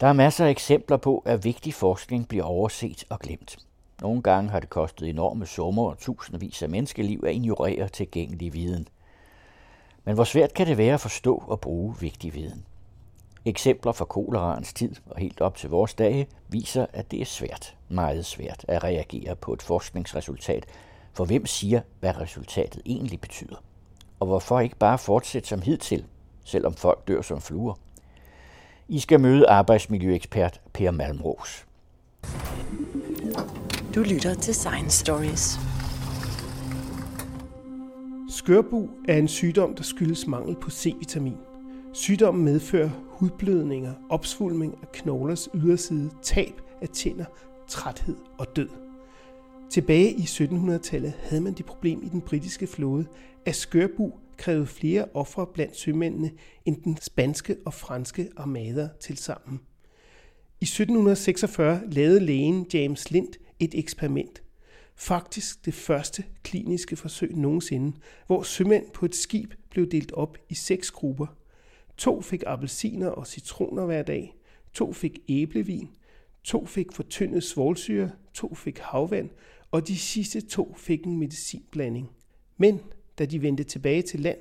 Der er masser af eksempler på, at vigtig forskning bliver overset og glemt. Nogle gange har det kostet enorme summer og tusindvis af menneskeliv at ignorere tilgængelig viden. Men hvor svært kan det være at forstå og bruge vigtig viden? Eksempler fra koleraens tid og helt op til vores dage viser, at det er svært, meget svært at reagere på et forskningsresultat, for hvem siger, hvad resultatet egentlig betyder? Og hvorfor ikke bare fortsætte som hidtil, selvom folk dør som fluer? I skal møde arbejdsmiljøekspert Per Malmros. Du lytter til Science Stories. Skørbu er en sygdom, der skyldes mangel på C-vitamin. Sygdommen medfører hudblødninger, opsvulming af knoglers yderside, tab af tænder, træthed og død. Tilbage i 1700-tallet havde man det problem i den britiske flåde, at skørbu krævede flere ofre blandt sømændene end den spanske og franske armader til sammen. I 1746 lavede lægen James Lind et eksperiment. Faktisk det første kliniske forsøg nogensinde, hvor sømænd på et skib blev delt op i seks grupper. To fik appelsiner og citroner hver dag, to fik æblevin, to fik fortyndet svovlsyre, to fik havvand, og de sidste to fik en medicinblanding. Men da de vendte tilbage til land,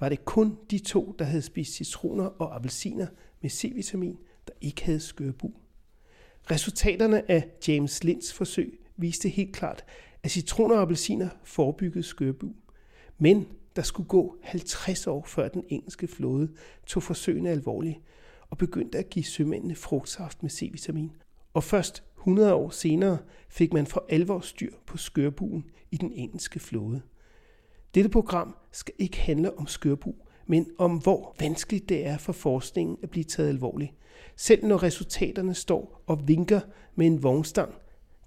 var det kun de to, der havde spist citroner og appelsiner med C-vitamin, der ikke havde skørbu. Resultaterne af James Linds forsøg viste helt klart, at citroner og appelsiner forebyggede skørbu. Men der skulle gå 50 år før den engelske flåde tog forsøgene alvorligt og begyndte at give sømændene frugtsaft med C-vitamin. Og først 100 år senere fik man for alvor styr på skørbuen i den engelske flåde. Dette program skal ikke handle om skørbu, men om hvor vanskeligt det er for forskningen at blive taget alvorligt. Selv når resultaterne står og vinker med en vognstang,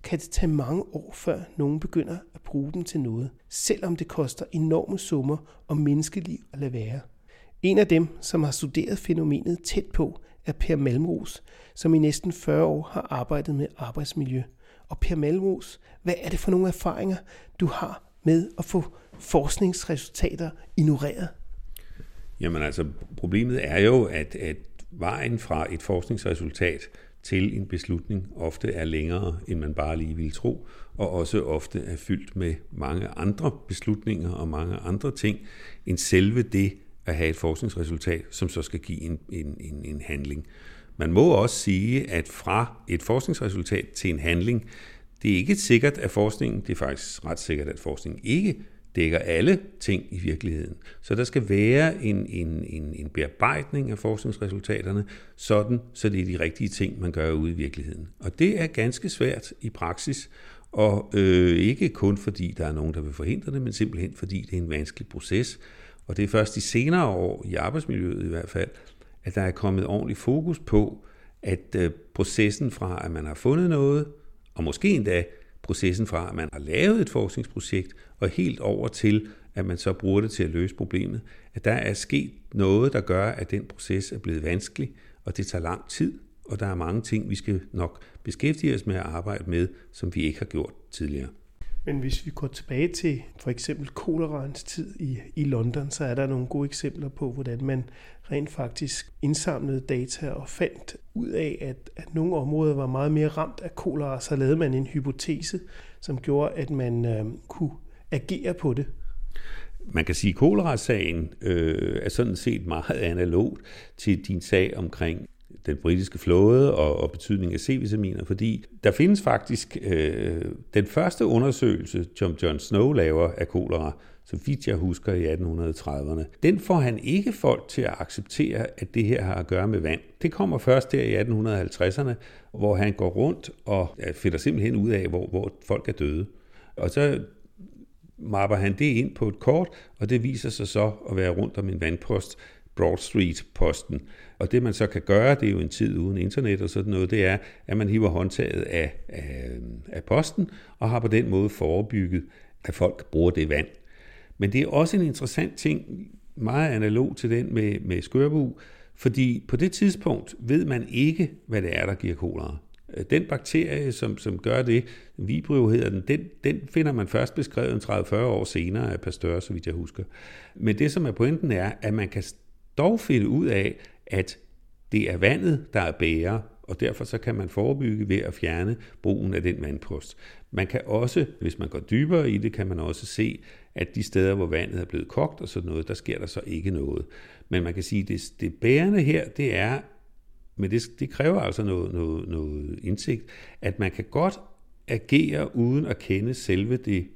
kan det tage mange år, før nogen begynder at bruge dem til noget, selvom det koster enorme summer og menneskeliv at lade være. En af dem, som har studeret fænomenet tæt på, er Per Malmros, som i næsten 40 år har arbejdet med arbejdsmiljø. Og Per Malmros, hvad er det for nogle erfaringer, du har med at få forskningsresultater ignoreret? Jamen altså, problemet er jo, at, at vejen fra et forskningsresultat til en beslutning ofte er længere, end man bare lige ville tro, og også ofte er fyldt med mange andre beslutninger og mange andre ting, end selve det at have et forskningsresultat, som så skal give en, en, en, en handling. Man må også sige, at fra et forskningsresultat til en handling, det er ikke sikkert, at forskningen, det er faktisk ret sikkert, at forskningen ikke dækker alle ting i virkeligheden. Så der skal være en, en, en, en bearbejdning af forskningsresultaterne, sådan så det er de rigtige ting, man gør ude i virkeligheden. Og det er ganske svært i praksis, og øh, ikke kun fordi der er nogen, der vil forhindre det, men simpelthen fordi det er en vanskelig proces. Og det er først de senere år, i arbejdsmiljøet i hvert fald, at der er kommet ordentlig fokus på, at øh, processen fra, at man har fundet noget, og måske endda processen fra, at man har lavet et forskningsprojekt, og helt over til, at man så bruger det til at løse problemet, at der er sket noget, der gør, at den proces er blevet vanskelig, og det tager lang tid, og der er mange ting, vi skal nok beskæftige os med at arbejde med, som vi ikke har gjort tidligere. Men hvis vi går tilbage til for eksempel kolerans tid i, i London, så er der nogle gode eksempler på, hvordan man rent faktisk indsamlede data og fandt ud af, at, at nogle områder var meget mere ramt af kolera, så lavede man en hypotese, som gjorde, at man øh, kunne agere på det. Man kan sige, at kolerasagen øh, er sådan set meget analogt til din sag omkring den britiske flåde og, og betydning af C-vitaminer, fordi der findes faktisk øh, den første undersøgelse, som John Snow laver af kolera, så vidt jeg husker i 1830'erne, den får han ikke folk til at acceptere, at det her har at gøre med vand. Det kommer først der i 1850'erne, hvor han går rundt og finder simpelthen ud af, hvor, hvor folk er døde. Og så mapper han det ind på et kort, og det viser sig så at være rundt om en vandpost, Broad Street-posten. Og det man så kan gøre, det er jo en tid uden internet og sådan noget, det er, at man hiver håndtaget af, af, af posten, og har på den måde forebygget, at folk bruger det vand. Men det er også en interessant ting, meget analog til den med, med skørbu, fordi på det tidspunkt ved man ikke, hvad det er, der giver kolera. Øh, den bakterie, som, som gør det, Vibrio hedder den, den, den finder man først beskrevet 30-40 år senere af Pasteur, så vidt jeg husker. Men det, som er pointen, er, at man kan dog finde ud af, at det er vandet, der er bærer, og derfor så kan man forebygge ved at fjerne brugen af den vandpost. Man kan også, hvis man går dybere i det, kan man også se, at de steder, hvor vandet er blevet kogt og sådan noget, der sker der så ikke noget. Men man kan sige, at det, det bærende her, det er, men det, det kræver altså noget, noget, noget indsigt, at man kan godt agere uden at kende selve det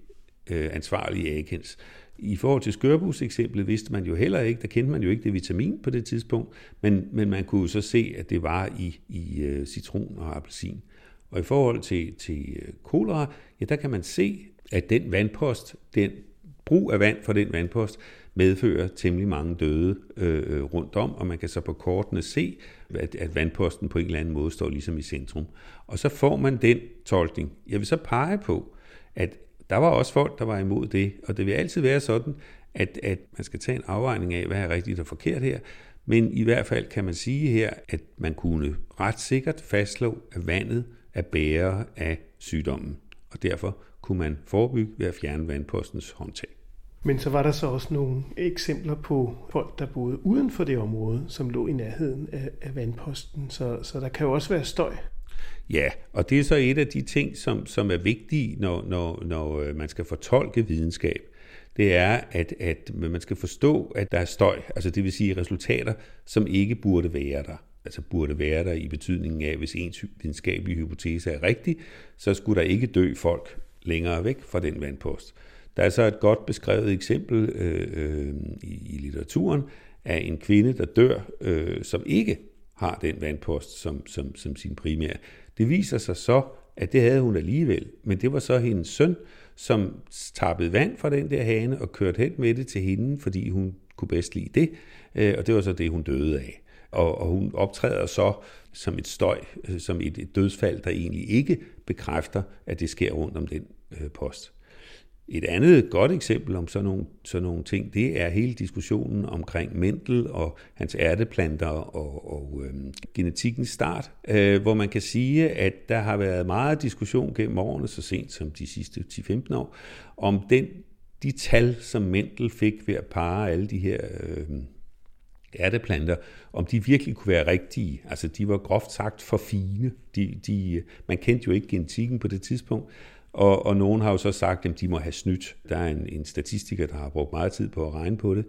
øh, ansvarlige agens. I forhold til skørbus eksemplet vidste man jo heller ikke, der kendte man jo ikke det vitamin på det tidspunkt, men, men man kunne så se, at det var i, i uh, citron og appelsin. Og i forhold til, til øh, kolera, ja, der kan man se, at den vandpost, den brug af vand for den vandpost, medfører temmelig mange døde øh, øh, rundt om, og man kan så på kortene se, at, at vandposten på en eller anden måde står ligesom i centrum. Og så får man den tolkning. Jeg vil så pege på, at der var også folk, der var imod det, og det vil altid være sådan, at, at man skal tage en afvejning af, hvad er rigtigt og forkert her, men i hvert fald kan man sige her, at man kunne ret sikkert fastslå, at vandet er bærer af sygdommen, og derfor kunne man forebygge ved at fjerne vandpostens håndtag. Men så var der så også nogle eksempler på folk, der boede uden for det område, som lå i nærheden af, af vandposten. Så, så der kan jo også være støj. Ja, og det er så et af de ting, som, som er vigtige, når, når, når øh, man skal fortolke videnskab. Det er, at, at man skal forstå, at der er støj, altså det vil sige resultater, som ikke burde være der. Altså burde være der i betydningen af, hvis ens videnskabelige hypotese er rigtig, så skulle der ikke dø folk længere væk fra den vandpost. Der er så et godt beskrevet eksempel øh, øh, i, i litteraturen af en kvinde, der dør, øh, som ikke har den vandpost som, som, som sin primære. Det viser sig så, at det havde hun alligevel, men det var så hendes søn, som tappede vand fra den der hane og kørte hen med det til hende, fordi hun kunne bedst lide det, øh, og det var så det, hun døde af. Og, og hun optræder så som et støj, øh, som et, et dødsfald, der egentlig ikke bekræfter, at det sker rundt om den øh, post. Et andet godt eksempel om sådan nogle, sådan nogle ting, det er hele diskussionen omkring Mendel og hans ærteplanter og, og øhm, genetikkens start, øh, hvor man kan sige, at der har været meget diskussion gennem årene, så sent som de sidste 10-15 år, om den, de tal, som Mendel fik ved at parre alle de her øh, ærteplanter, om de virkelig kunne være rigtige. Altså, de var groft sagt for fine. De, de, man kendte jo ikke genetikken på det tidspunkt, og, og nogen har jo så sagt, at de må have snydt. Der er en, en statistiker, der har brugt meget tid på at regne på det.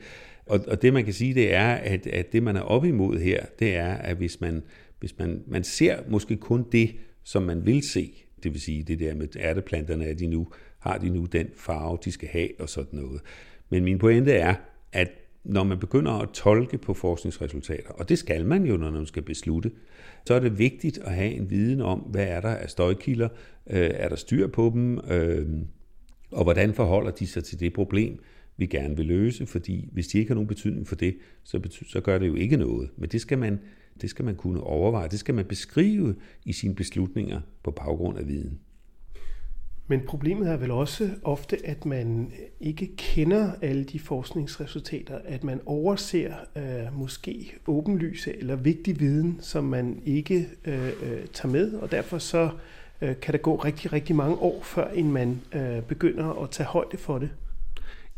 Og, og det man kan sige, det er, at, at det man er op imod her, det er, at hvis man, hvis man, man ser måske kun det, som man vil se, det vil sige det der med ærteplanterne, at de nu har de nu den farve, de skal have og sådan noget. Men min pointe er, at når man begynder at tolke på forskningsresultater, og det skal man jo, når man skal beslutte, så er det vigtigt at have en viden om, hvad er der af støjkilder, øh, er der styr på dem, øh, og hvordan forholder de sig til det problem, vi gerne vil løse, fordi hvis de ikke har nogen betydning for det, så, betyder, så gør det jo ikke noget. Men det skal, man, det skal man kunne overveje, det skal man beskrive i sine beslutninger på baggrund af viden. Men problemet er vel også ofte, at man ikke kender alle de forskningsresultater, at man overser øh, måske åbenlyse eller vigtig viden, som man ikke øh, øh, tager med, og derfor så øh, kan der gå rigtig, rigtig mange år, før en man øh, begynder at tage højde for det.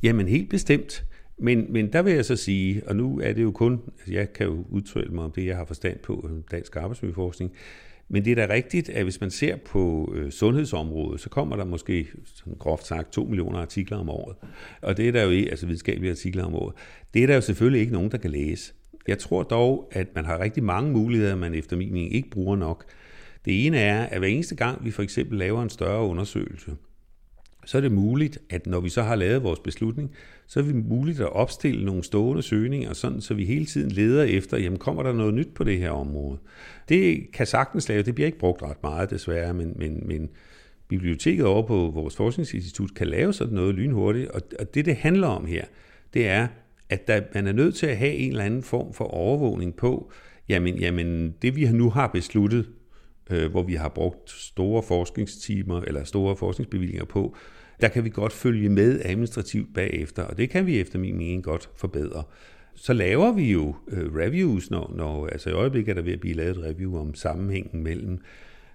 Jamen helt bestemt. Men, men der vil jeg så sige, og nu er det jo kun, altså jeg kan jo udtrykke mig om det, jeg har forstand på, øh, dansk arbejdsmiljøforskning, men det er da rigtigt, at hvis man ser på øh, sundhedsområdet, så kommer der måske, sådan groft sagt, 2 millioner artikler om året. Og det er der jo ikke, altså videnskabelige artikler om året. Det er der jo selvfølgelig ikke nogen, der kan læse. Jeg tror dog, at man har rigtig mange muligheder, man efter min mening ikke bruger nok. Det ene er, at hver eneste gang vi for eksempel laver en større undersøgelse, så er det muligt, at når vi så har lavet vores beslutning, så er det muligt at opstille nogle stående søgninger, sådan, så vi hele tiden leder efter, jamen kommer der noget nyt på det her område? Det kan sagtens lave, det bliver ikke brugt ret meget desværre, men, men, men biblioteket over på vores forskningsinstitut kan lave sådan noget lynhurtigt, og, og det det handler om her, det er, at der, man er nødt til at have en eller anden form for overvågning på, jamen, jamen det vi nu har besluttet, øh, hvor vi har brugt store forskningstimer eller store forskningsbevillinger på, der kan vi godt følge med administrativt bagefter, og det kan vi efter min mening godt forbedre. Så laver vi jo øh, reviews, når, når altså i øjeblikket er der ved at blive lavet et review om sammenhængen mellem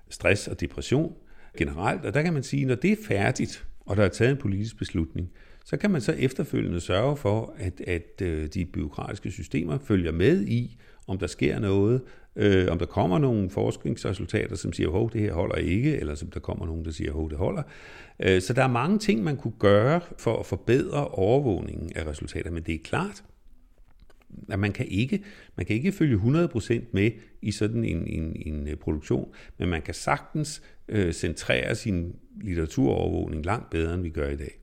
stress og depression generelt, og der kan man sige, når det er færdigt, og der er taget en politisk beslutning, så kan man så efterfølgende sørge for, at, at øh, de byråkratiske systemer følger med i, om der sker noget, øh, om der kommer nogle forskningsresultater, som siger, hov, det her holder ikke, eller som der kommer nogen, der siger, hov, det holder. Øh, så der er mange ting, man kunne gøre for at forbedre overvågningen af resultater, men det er klart, at man kan ikke, man kan ikke følge 100% med i sådan en, en, en øh, produktion, men man kan sagtens øh, centrere sin litteraturovervågning langt bedre, end vi gør i dag.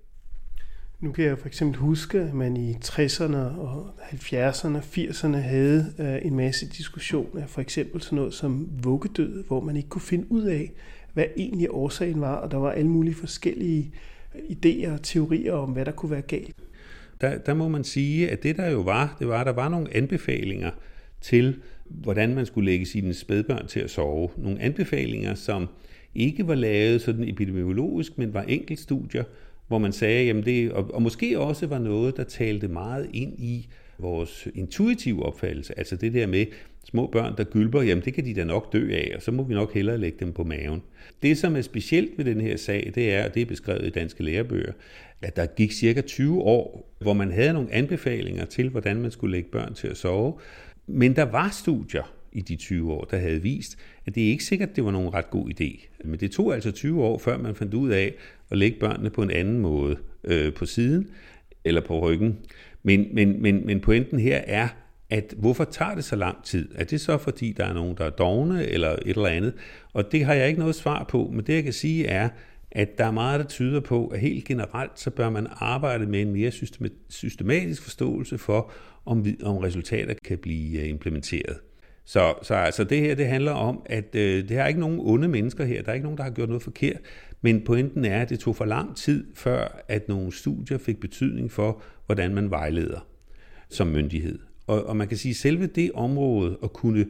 Nu kan jeg for eksempel huske, at man i 60'erne og 70'erne og 80'erne havde øh, en masse diskussioner, for eksempel sådan noget som vuggedød, hvor man ikke kunne finde ud af, hvad egentlig årsagen var, og der var alle mulige forskellige øh, idéer og teorier om, hvad der kunne være galt. Der, der må man sige, at det der jo var, det var, at der var nogle anbefalinger til, hvordan man skulle lægge sine spædbørn til at sove. Nogle anbefalinger, som ikke var lavet sådan epidemiologisk, men var enkeltstudier, hvor man sagde, jamen det, og, og måske også var noget, der talte meget ind i vores intuitive opfattelse, altså det der med små børn, der gylper, jamen det kan de da nok dø af, og så må vi nok hellere lægge dem på maven. Det, som er specielt ved den her sag, det er, og det er beskrevet i danske lærebøger, at der gik cirka 20 år, hvor man havde nogle anbefalinger til, hvordan man skulle lægge børn til at sove, men der var studier i de 20 år, der havde vist, at det er ikke sikkert, det var nogen ret god idé. Men det tog altså 20 år, før man fandt ud af at lægge børnene på en anden måde, øh, på siden eller på ryggen. Men, men, men, men pointen her er, at hvorfor tager det så lang tid? Er det så fordi, der er nogen, der er dogne eller et eller andet? Og det har jeg ikke noget svar på, men det jeg kan sige er, at der er meget, der tyder på, at helt generelt, så bør man arbejde med en mere systematisk forståelse for, om, om resultater kan blive øh, implementeret. Så, så altså det her, det handler om, at øh, det er ikke nogen onde mennesker her. Der er ikke nogen, der har gjort noget forkert. Men pointen er, at det tog for lang tid, før at nogle studier fik betydning for, hvordan man vejleder som myndighed. Og, og man kan sige, at selve det område at kunne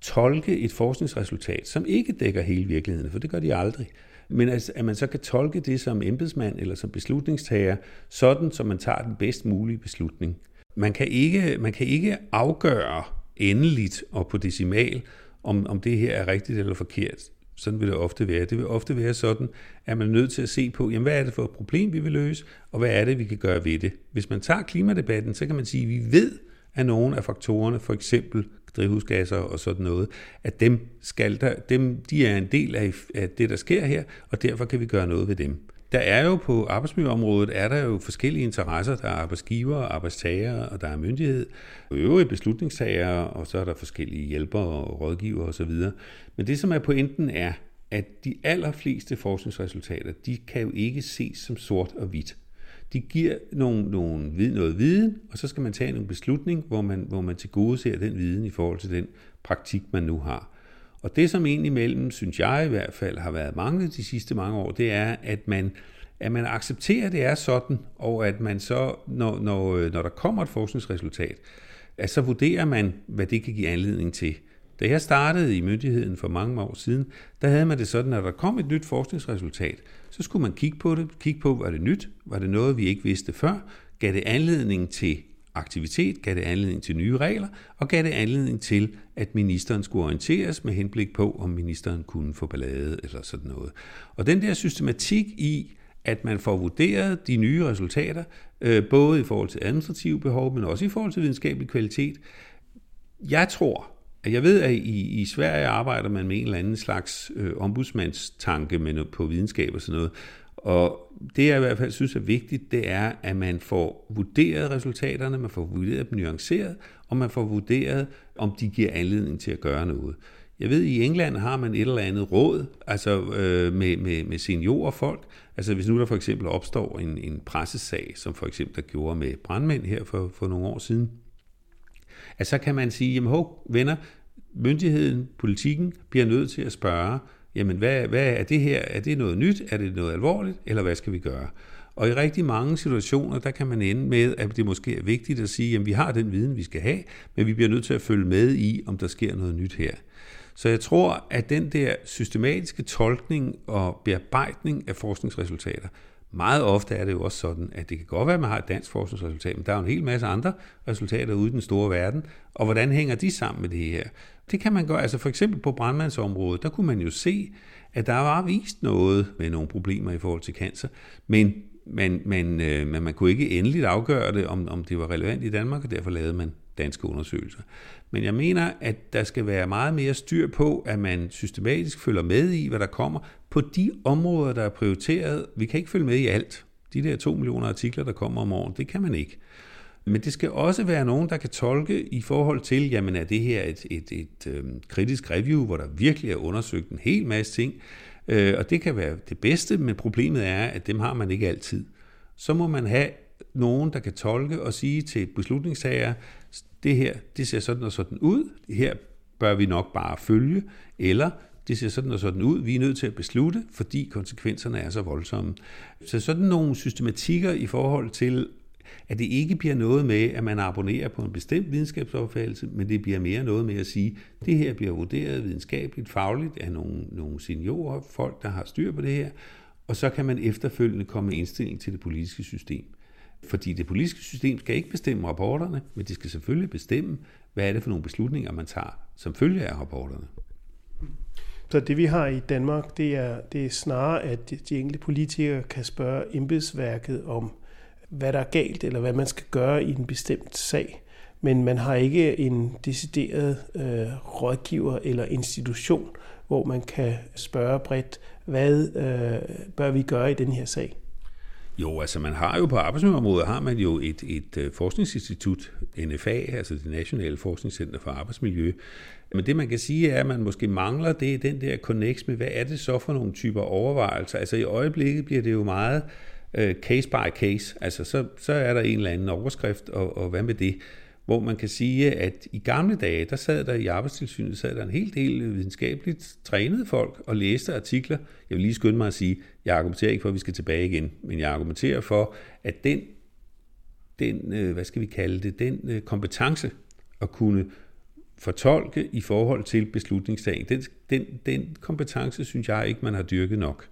tolke et forskningsresultat, som ikke dækker hele virkeligheden, for det gør de aldrig, men altså, at man så kan tolke det som embedsmand eller som beslutningstager, sådan som man tager den bedst mulige beslutning. Man kan ikke, man kan ikke afgøre endeligt og på decimal, om, om det her er rigtigt eller forkert. Sådan vil det ofte være. Det vil ofte være sådan, at man er nødt til at se på, jamen, hvad er det for et problem, vi vil løse, og hvad er det, vi kan gøre ved det. Hvis man tager klimadebatten, så kan man sige, at vi ved, at nogle af faktorerne, for eksempel drivhusgasser og sådan noget, at dem skal der, dem, de er en del af, af det, der sker her, og derfor kan vi gøre noget ved dem. Der er jo på arbejdsmiljøområdet, er der jo forskellige interesser. Der er arbejdsgiver, arbejdstager, og der er myndighed, og øvrige beslutningstagere, og så er der forskellige hjælpere og rådgiver osv. Men det, som er pointen, er, at de allerfleste forskningsresultater, de kan jo ikke ses som sort og hvidt. De giver nogle, nogle, noget viden, og så skal man tage en beslutning, hvor man, hvor man til gode ser den viden i forhold til den praktik, man nu har. Og det, som egentlig mellem, synes jeg i hvert fald, har været manglet de sidste mange år, det er, at man, at man accepterer, at det er sådan, og at man så, når, når, øh, når der kommer et forskningsresultat, at så vurderer man, hvad det kan give anledning til. Da jeg startede i myndigheden for mange år siden, der havde man det sådan, at der kom et nyt forskningsresultat, så skulle man kigge på det, kigge på, var det nyt, var det noget, vi ikke vidste før, gav det anledning til aktivitet, gav det anledning til nye regler, og gav det anledning til, at ministeren skulle orienteres med henblik på, om ministeren kunne få ballade eller sådan noget. Og den der systematik i, at man får vurderet de nye resultater, øh, både i forhold til administrative behov, men også i forhold til videnskabelig kvalitet. Jeg tror, at jeg ved, at i, i Sverige arbejder man med en eller anden slags øh, ombudsmandstanke med på videnskab og sådan noget, og det jeg i hvert fald synes er vigtigt, det er, at man får vurderet resultaterne, man får vurderet dem nuanceret, og man får vurderet, om de giver anledning til at gøre noget. Jeg ved, at i England har man et eller andet råd, altså øh, med, med, med seniorfolk. Altså hvis nu der for eksempel opstår en, en pressesag, som for eksempel der gjorde med brandmænd her for, for nogle år siden, at så kan man sige, jamen hov, venner, myndigheden, politikken bliver nødt til at spørge, jamen hvad, hvad er det her? Er det noget nyt? Er det noget alvorligt? Eller hvad skal vi gøre? Og i rigtig mange situationer, der kan man ende med, at det måske er vigtigt at sige, at vi har den viden, vi skal have, men vi bliver nødt til at følge med i, om der sker noget nyt her. Så jeg tror, at den der systematiske tolkning og bearbejdning af forskningsresultater, meget ofte er det jo også sådan, at det kan godt være, at man har et dansk forskningsresultat, men der er jo en hel masse andre resultater ude i den store verden, og hvordan hænger de sammen med det her? Det kan man gøre, altså for eksempel på brandmandsområdet, der kunne man jo se, at der var vist noget med nogle problemer i forhold til cancer, men man, man, øh, men man kunne ikke endeligt afgøre det, om, om det var relevant i Danmark, og derfor lavede man danske undersøgelser. Men jeg mener, at der skal være meget mere styr på, at man systematisk følger med i, hvad der kommer på de områder, der er prioriteret. Vi kan ikke følge med i alt. De der to millioner artikler, der kommer om året, det kan man ikke. Men det skal også være nogen, der kan tolke i forhold til, jamen er det her et, et, et, et øhm, kritisk review, hvor der virkelig er undersøgt en hel masse ting, øh, og det kan være det bedste, men problemet er, at dem har man ikke altid. Så må man have nogen, der kan tolke og sige til beslutningstager, det her, det ser sådan og sådan ud, det her bør vi nok bare følge, eller det ser sådan og sådan ud, vi er nødt til at beslutte, fordi konsekvenserne er så voldsomme. Så sådan nogle systematikker i forhold til, at det ikke bliver noget med, at man abonnerer på en bestemt videnskabsopfattelse, men det bliver mere noget med at sige, at det her bliver vurderet videnskabeligt, fagligt af nogle, nogle seniorer, folk, der har styr på det her, og så kan man efterfølgende komme med indstilling til det politiske system. Fordi det politiske system skal ikke bestemme rapporterne, men det skal selvfølgelig bestemme, hvad er det for nogle beslutninger, man tager som følge af rapporterne. Så det vi har i Danmark, det er, det er snarere, at de enkelte politikere kan spørge embedsværket om, hvad der er galt, eller hvad man skal gøre i en bestemt sag. Men man har ikke en decideret øh, rådgiver eller institution, hvor man kan spørge bredt, hvad øh, bør vi gøre i den her sag? Jo, altså man har jo på arbejdsmiljøområdet, har man jo et, et øh, forskningsinstitut, NFA, altså det Nationale Forskningscenter for Arbejdsmiljø. Men det man kan sige er, at man måske mangler, det er den der connect med, hvad er det så for nogle typer overvejelser? Altså i øjeblikket bliver det jo meget øh, case by case, altså så, så er der en eller anden overskrift, og, og hvad med det? Hvor man kan sige, at i gamle dage, der sad der i arbejdstilsynet, sad der en hel del videnskabeligt trænede folk og læste artikler. Jeg vil lige skynde mig at sige, jeg argumenterer ikke for, at vi skal tilbage igen, men jeg argumenterer for, at den, den øh, hvad skal vi kalde det, den øh, kompetence at kunne fortolke i forhold til beslutningsdagen, den, den, den kompetence synes jeg ikke, man har dyrket nok.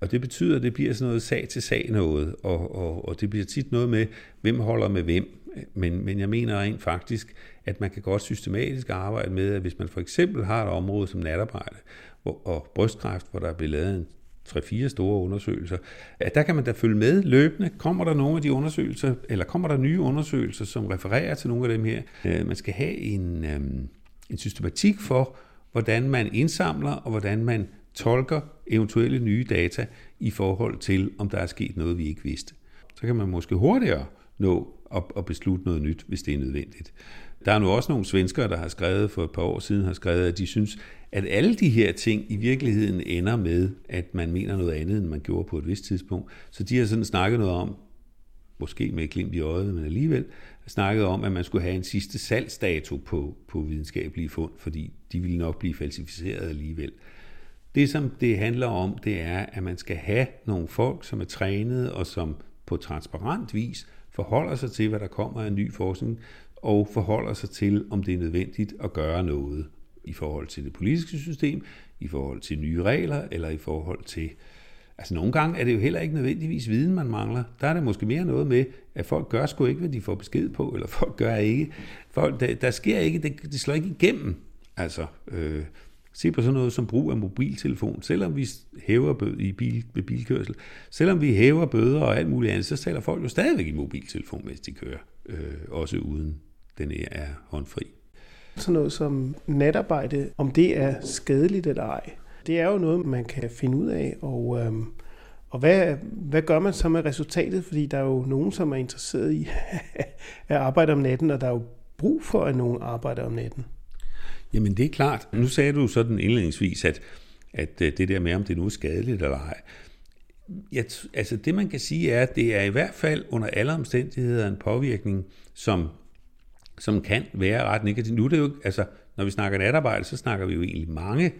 Og det betyder, at det bliver sådan noget sag til sag noget, og, og, og det bliver tit noget med, hvem holder med hvem. Men, men jeg mener rent faktisk, at man kan godt systematisk arbejde med, at hvis man for eksempel har et område som natarbejde hvor, og brystkræft, hvor der er blevet lavet en tre-fire store undersøgelser, at der kan man da følge med løbende. Kommer der nogle af de undersøgelser, eller kommer der nye undersøgelser, som refererer til nogle af dem her? Øh, man skal have en, øh, en systematik for, hvordan man indsamler og hvordan man tolker eventuelle nye data i forhold til, om der er sket noget, vi ikke vidste. Så kan man måske hurtigere nå og, og beslutte noget nyt, hvis det er nødvendigt. Der er nu også nogle svenskere, der har skrevet for et par år siden, har skrevet, at de synes, at alle de her ting i virkeligheden ender med, at man mener noget andet, end man gjorde på et vist tidspunkt. Så de har sådan snakket noget om, måske med et glimt i øjet, men alligevel, snakket om, at man skulle have en sidste salgsdato på, på videnskabelige fund, fordi de ville nok blive falsificeret alligevel. Det, som det handler om, det er, at man skal have nogle folk, som er trænet og som på transparent vis forholder sig til, hvad der kommer af ny forskning, og forholder sig til, om det er nødvendigt at gøre noget i forhold til det politiske system, i forhold til nye regler, eller i forhold til... Altså nogle gange er det jo heller ikke nødvendigvis viden, man mangler. Der er det måske mere noget med, at folk gør sgu ikke, hvad de får besked på, eller folk gør ikke. Folk, der, der sker ikke, det, det slår ikke igennem. Altså, øh, Se på sådan noget som brug af mobiltelefon. Selvom vi hæver bøde i bil, ved bilkørsel, selvom vi hæver bøder og alt muligt andet, så taler folk jo stadigvæk i mobiltelefon, mens de kører. Øh, også uden den er håndfri. Sådan noget som natarbejde, om det er skadeligt eller ej, det er jo noget, man kan finde ud af, og, øhm, og hvad, hvad gør man så med resultatet? Fordi der er jo nogen, som er interesseret i at arbejde om natten, og der er jo brug for, at nogen arbejder om natten. Jamen det er klart. Nu sagde du sådan indledningsvis, at, at øh, det der med, om det nu er skadeligt eller ej. Jeg, altså det man kan sige er, at det er i hvert fald under alle omstændigheder en påvirkning, som, som kan være ret negativ. Nu er det jo, altså når vi snakker natarbejde, så snakker vi jo egentlig mange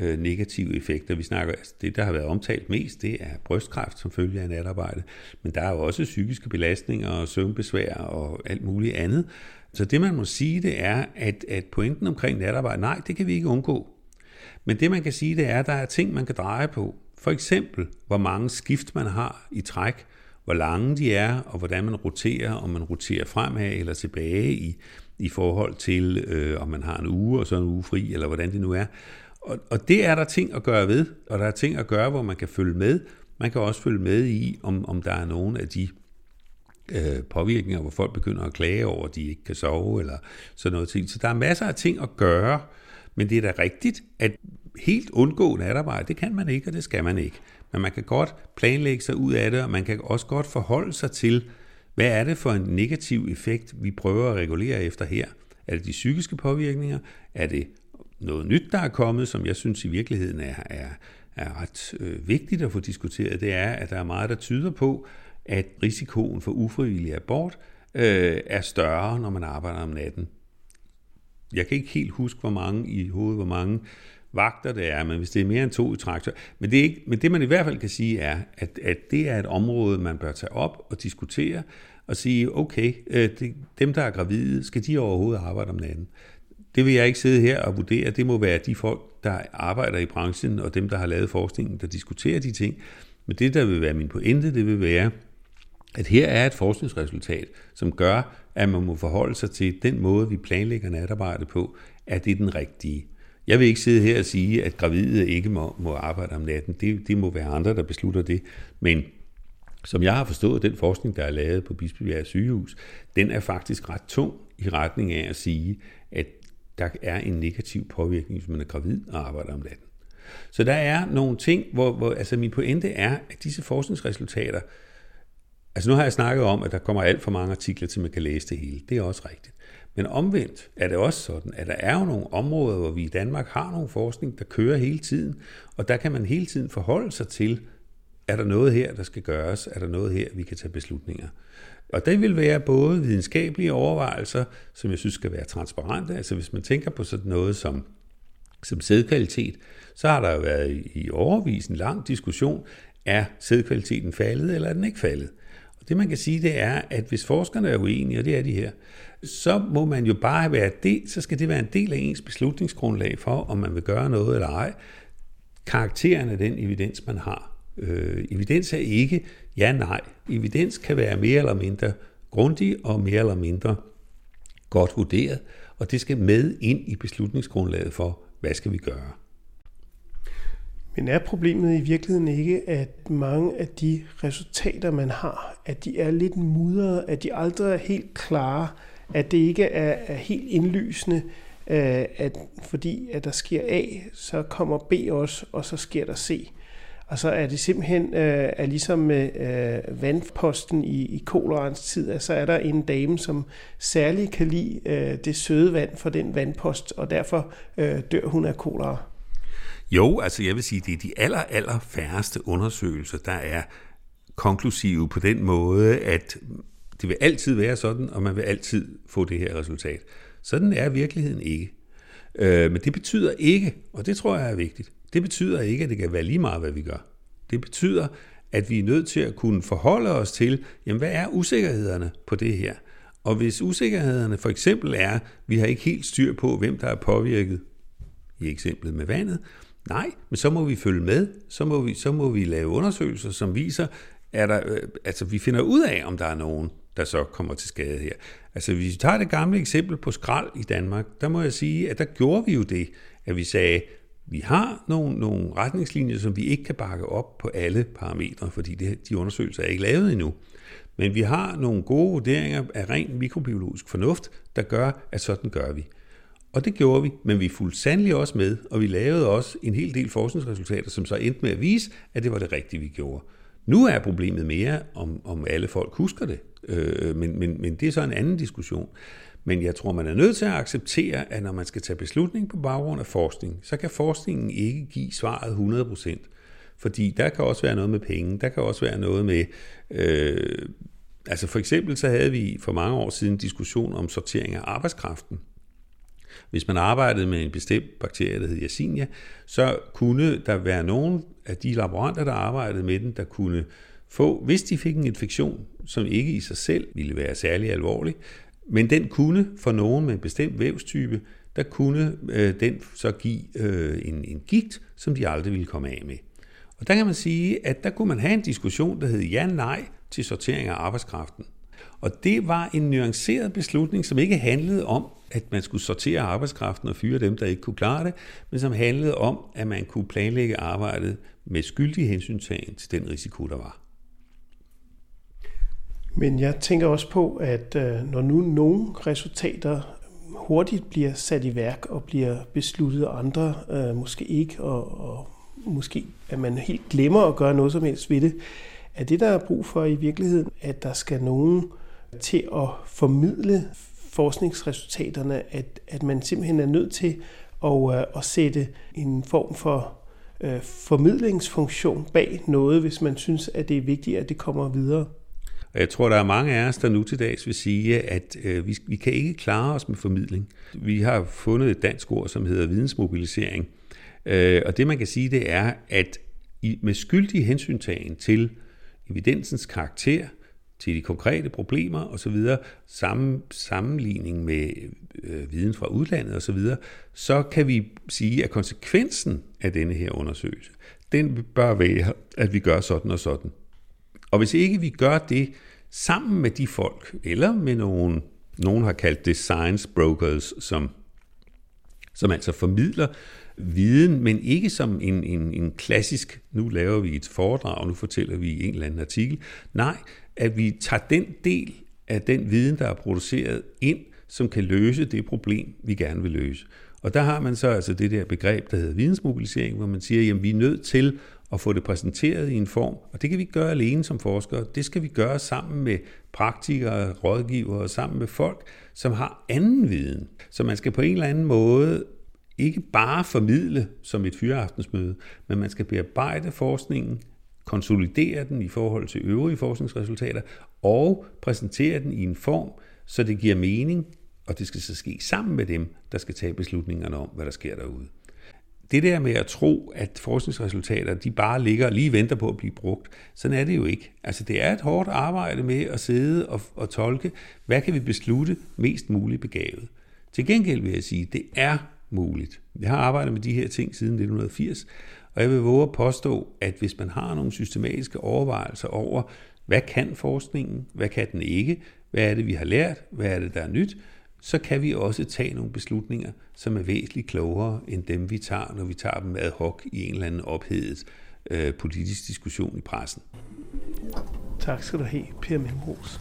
øh, negative effekter. Vi snakker, altså det der har været omtalt mest, det er brystkræft som følge af natarbejde, men der er jo også psykiske belastninger og søvnbesvær og alt muligt andet, så det man må sige, det er, at, at pointen omkring natarbejde, nej, det kan vi ikke undgå. Men det man kan sige, det er, at der er ting, man kan dreje på. For eksempel, hvor mange skift man har i træk, hvor lange de er, og hvordan man roterer, om man roterer fremad eller tilbage i, i forhold til, øh, om man har en uge og så en uge fri, eller hvordan det nu er. Og, og det er der ting at gøre ved, og der er ting at gøre, hvor man kan følge med. Man kan også følge med i, om, om der er nogen af de øh, påvirkninger, hvor folk begynder at klage over, at de ikke kan sove, eller sådan noget ting. Så der er masser af ting at gøre, men det er da rigtigt, at helt undgå natarbejde, det kan man ikke, og det skal man ikke. Men man kan godt planlægge sig ud af det, og man kan også godt forholde sig til, hvad er det for en negativ effekt, vi prøver at regulere efter her? Er det de psykiske påvirkninger? Er det noget nyt, der er kommet, som jeg synes i virkeligheden er, er, er ret øh, vigtigt at få diskuteret? Det er, at der er meget, der tyder på, at risikoen for ufrivillig abort øh, er større, når man arbejder om natten. Jeg kan ikke helt huske, hvor mange i hovedet, hvor mange vagter det er, men hvis det er mere end to i traktor. Men det, er ikke, men det man i hvert fald kan sige er, at, at det er et område, man bør tage op og diskutere, og sige, okay, øh, det, dem der er gravide, skal de overhovedet arbejde om natten? Det vil jeg ikke sidde her og vurdere. Det må være de folk, der arbejder i branchen, og dem, der har lavet forskningen, der diskuterer de ting. Men det, der vil være min pointe, det vil være, at her er et forskningsresultat, som gør, at man må forholde sig til den måde, vi planlægger natarbejde på, at det er den rigtige. Jeg vil ikke sidde her og sige, at gravide ikke må, må arbejde om natten. Det, det må være andre, der beslutter det. Men som jeg har forstået, den forskning, der er lavet på Bispebjerg sygehus, den er faktisk ret tung i retning af at sige, at der er en negativ påvirkning, hvis man er gravid og arbejder om natten. Så der er nogle ting, hvor, hvor altså min pointe er, at disse forskningsresultater, altså nu har jeg snakket om, at der kommer alt for mange artikler til, man kan læse det hele. Det er også rigtigt. Men omvendt er det også sådan, at der er jo nogle områder, hvor vi i Danmark har nogle forskning, der kører hele tiden, og der kan man hele tiden forholde sig til, er der noget her, der skal gøres? Er der noget her, vi kan tage beslutninger? Og det vil være både videnskabelige overvejelser, som jeg synes skal være transparente. Altså hvis man tænker på sådan noget som, som sædkvalitet, så har der jo været i overvis en lang diskussion, er sædkvaliteten faldet, eller er den ikke faldet? Og det man kan sige, det er, at hvis forskerne er uenige, og det er de her, så må man jo bare være det, så skal det være en del af ens beslutningsgrundlag for, om man vil gøre noget eller ej. Karakteren af den evidens, man har. Øh, evidens er ikke ja-nej. Evidens kan være mere eller mindre grundig og mere eller mindre godt vurderet, og det skal med ind i beslutningsgrundlaget for, hvad skal vi gøre. Men er problemet i virkeligheden ikke, at mange af de resultater, man har, at de er lidt mudrede, at de aldrig er helt klare, at det ikke er, er helt indlysende, øh, at fordi at der sker A, så kommer B også, og så sker der C. Altså så er det simpelthen øh, er ligesom med øh, vandposten i, i kolerans tid, at så er der en dame, som særligt kan lide øh, det søde vand for den vandpost, og derfor øh, dør hun af kolera. Jo, altså jeg vil sige, det er de aller, aller færreste undersøgelser, der er konklusive på den måde, at det vil altid være sådan, og man vil altid få det her resultat. Sådan er virkeligheden ikke. Øh, men det betyder ikke, og det tror jeg er vigtigt, det betyder ikke, at det kan være lige meget, hvad vi gør. Det betyder, at vi er nødt til at kunne forholde os til, jamen hvad er usikkerhederne på det her? Og hvis usikkerhederne for eksempel er, at vi har ikke helt styr på, hvem der er påvirket, i eksemplet med vandet, nej, men så må vi følge med, så må vi, så må vi lave undersøgelser, som viser, er der, øh, altså vi finder ud af, om der er nogen, der så kommer til skade her. Altså hvis vi tager det gamle eksempel på skrald i Danmark, der må jeg sige, at der gjorde vi jo det, at vi sagde, vi har nogle, nogle retningslinjer, som vi ikke kan bakke op på alle parametre, fordi det, de undersøgelser er ikke lavet endnu. Men vi har nogle gode vurderinger af ren mikrobiologisk fornuft, der gør, at sådan gør vi. Og det gjorde vi, men vi fulgte sandelig også med, og vi lavede også en hel del forskningsresultater, som så endte med at vise, at det var det rigtige, vi gjorde. Nu er problemet mere, om, om alle folk husker det, øh, men, men, men det er så en anden diskussion. Men jeg tror, man er nødt til at acceptere, at når man skal tage beslutning på baggrund af forskning, så kan forskningen ikke give svaret 100%. Fordi der kan også være noget med penge, der kan også være noget med... Øh, altså for eksempel så havde vi for mange år siden en diskussion om sortering af arbejdskraften. Hvis man arbejdede med en bestemt bakterie, der hed Yersinia, så kunne der være nogen af de laboranter, der arbejdede med den, der kunne få, hvis de fik en infektion, som ikke i sig selv ville være særlig alvorlig, men den kunne for nogen med en bestemt vævstype, der kunne øh, den så give øh, en, en gigt, som de aldrig ville komme af med. Og der kan man sige, at der kunne man have en diskussion, der hed ja-nej til sortering af arbejdskraften. Og det var en nuanceret beslutning, som ikke handlede om, at man skulle sortere arbejdskraften og fyre dem, der ikke kunne klare det, men som handlede om, at man kunne planlægge arbejdet med skyldig hensyntagen til den risiko, der var. Men jeg tænker også på, at øh, når nu nogle resultater hurtigt bliver sat i værk og bliver besluttet, og andre øh, måske ikke, og, og måske at man helt glemmer at gøre noget som helst ved det, er det, der er brug for i virkeligheden, at der skal nogen til at formidle forskningsresultaterne, at, at man simpelthen er nødt til at, øh, at sætte en form for øh, formidlingsfunktion bag noget, hvis man synes, at det er vigtigt, at det kommer videre. Og jeg tror, der er mange af os, der nu til dags vil sige, at øh, vi, vi kan ikke klare os med formidling. Vi har fundet et dansk ord, som hedder vidensmobilisering. Øh, og det man kan sige, det er, at i, med skyldig hensyntagen til evidensens karakter, til de konkrete problemer osv., sammen, sammenligning med øh, viden fra udlandet osv., så, så kan vi sige, at konsekvensen af denne her undersøgelse, den bør være, at vi gør sådan og sådan. Og hvis ikke vi gør det sammen med de folk, eller med nogen, nogen har kaldt det science brokers, som, som altså formidler viden, men ikke som en, en, en klassisk, nu laver vi et foredrag, nu fortæller vi en eller anden artikel. Nej, at vi tager den del af den viden, der er produceret ind, som kan løse det problem, vi gerne vil løse. Og der har man så altså det der begreb, der hedder vidensmobilisering, hvor man siger, at vi er nødt til at få det præsenteret i en form, og det kan vi ikke gøre alene som forskere. Det skal vi gøre sammen med praktikere, rådgivere og sammen med folk, som har anden viden. Så man skal på en eller anden måde ikke bare formidle som et fyreaftensmøde, men man skal bearbejde forskningen, konsolidere den i forhold til øvrige forskningsresultater og præsentere den i en form, så det giver mening, og det skal så ske sammen med dem, der skal tage beslutningerne om, hvad der sker derude. Det der med at tro, at forskningsresultater de bare ligger og lige venter på at blive brugt, sådan er det jo ikke. Altså det er et hårdt arbejde med at sidde og, og tolke, hvad kan vi beslutte mest muligt begavet. Til gengæld vil jeg sige, at det er muligt. Jeg har arbejdet med de her ting siden 1980, og jeg vil våge at påstå, at hvis man har nogle systematiske overvejelser over, hvad kan forskningen, hvad kan den ikke, hvad er det, vi har lært, hvad er det, der er nyt, så kan vi også tage nogle beslutninger, som er væsentligt klogere end dem, vi tager, når vi tager dem ad hoc i en eller anden ophedet øh, politisk diskussion i pressen. Tak skal du have, Per Memros.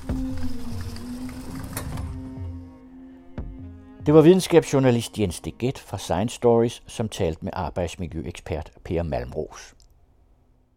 Det var videnskabsjournalist Jens Deget fra Science Stories, som talte med arbejdsmiljøekspert Per Malmros.